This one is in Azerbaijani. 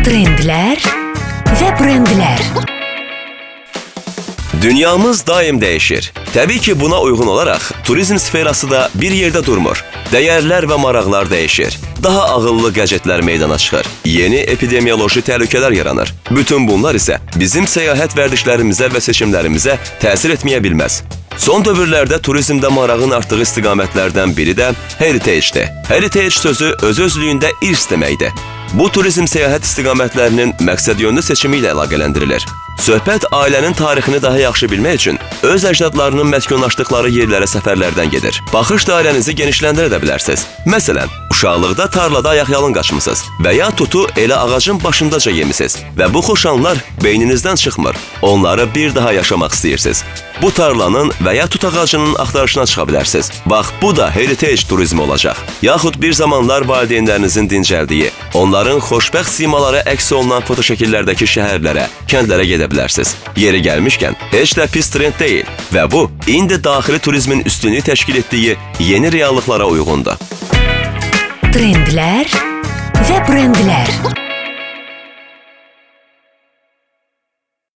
Trendlər və brendlər. Dünyamız daim dəyişir. Təbii ki, buna uyğun olaraq turizm sferası da bir yerdə durmur. Dəyərlər və maraqlar dəyişir. Daha ağıllı qəzetlər meydana çıxır. Yeni epidemioloji təhlükələr yaranır. Bütün bunlar isə bizim səyahət vərdişlərimizə və seçimlərimizə təsir etməyə bilməz. Son dövrlərdə turizmdə marağın artdığı istiqamətlərdən biri də heritage-dir. Heritage sözü öz-özlüyündə irs deməkdir. Bu turizm səyahət istiqamətlərinin məqsədyönlü seçimi ilə əlaqələndirilir. Söhbət ailənin tarixini daha yaxşı bilmək üçün öz əcdadlarının məskunlaşdıqları yerlərə səfərlərdən gedir. Baxış dairənizi genişləndirə də bilərsiniz. Məsələn, uşaqlıqda tarlada ayaqyalın qaçmısınız və ya tutu elə ağacın başındaca yemisiniz və bu xoş anlar beyninizdən çıxmır. Onları bir daha yaşamaq istəyirsiniz. Bu tarlanın və ya tut ağacının axtarışına çıxa bilərsiniz. Bax, bu da heritage turizmi olacaq. Yaxud bir zamanlar valideynlərinizin dincəldiyi, onların xoşbəxt simaları əks olunan fotoşəkillərdəki şəhərlərə, kəndlərə gedə bilərsiniz. Yeri gəlmişkən, heç də pis trend deyil və bu indi daxili turizmin üstünlüyü təşkil etdiyi yeni reallıqlara uyğundur. Trendlər və brendlər.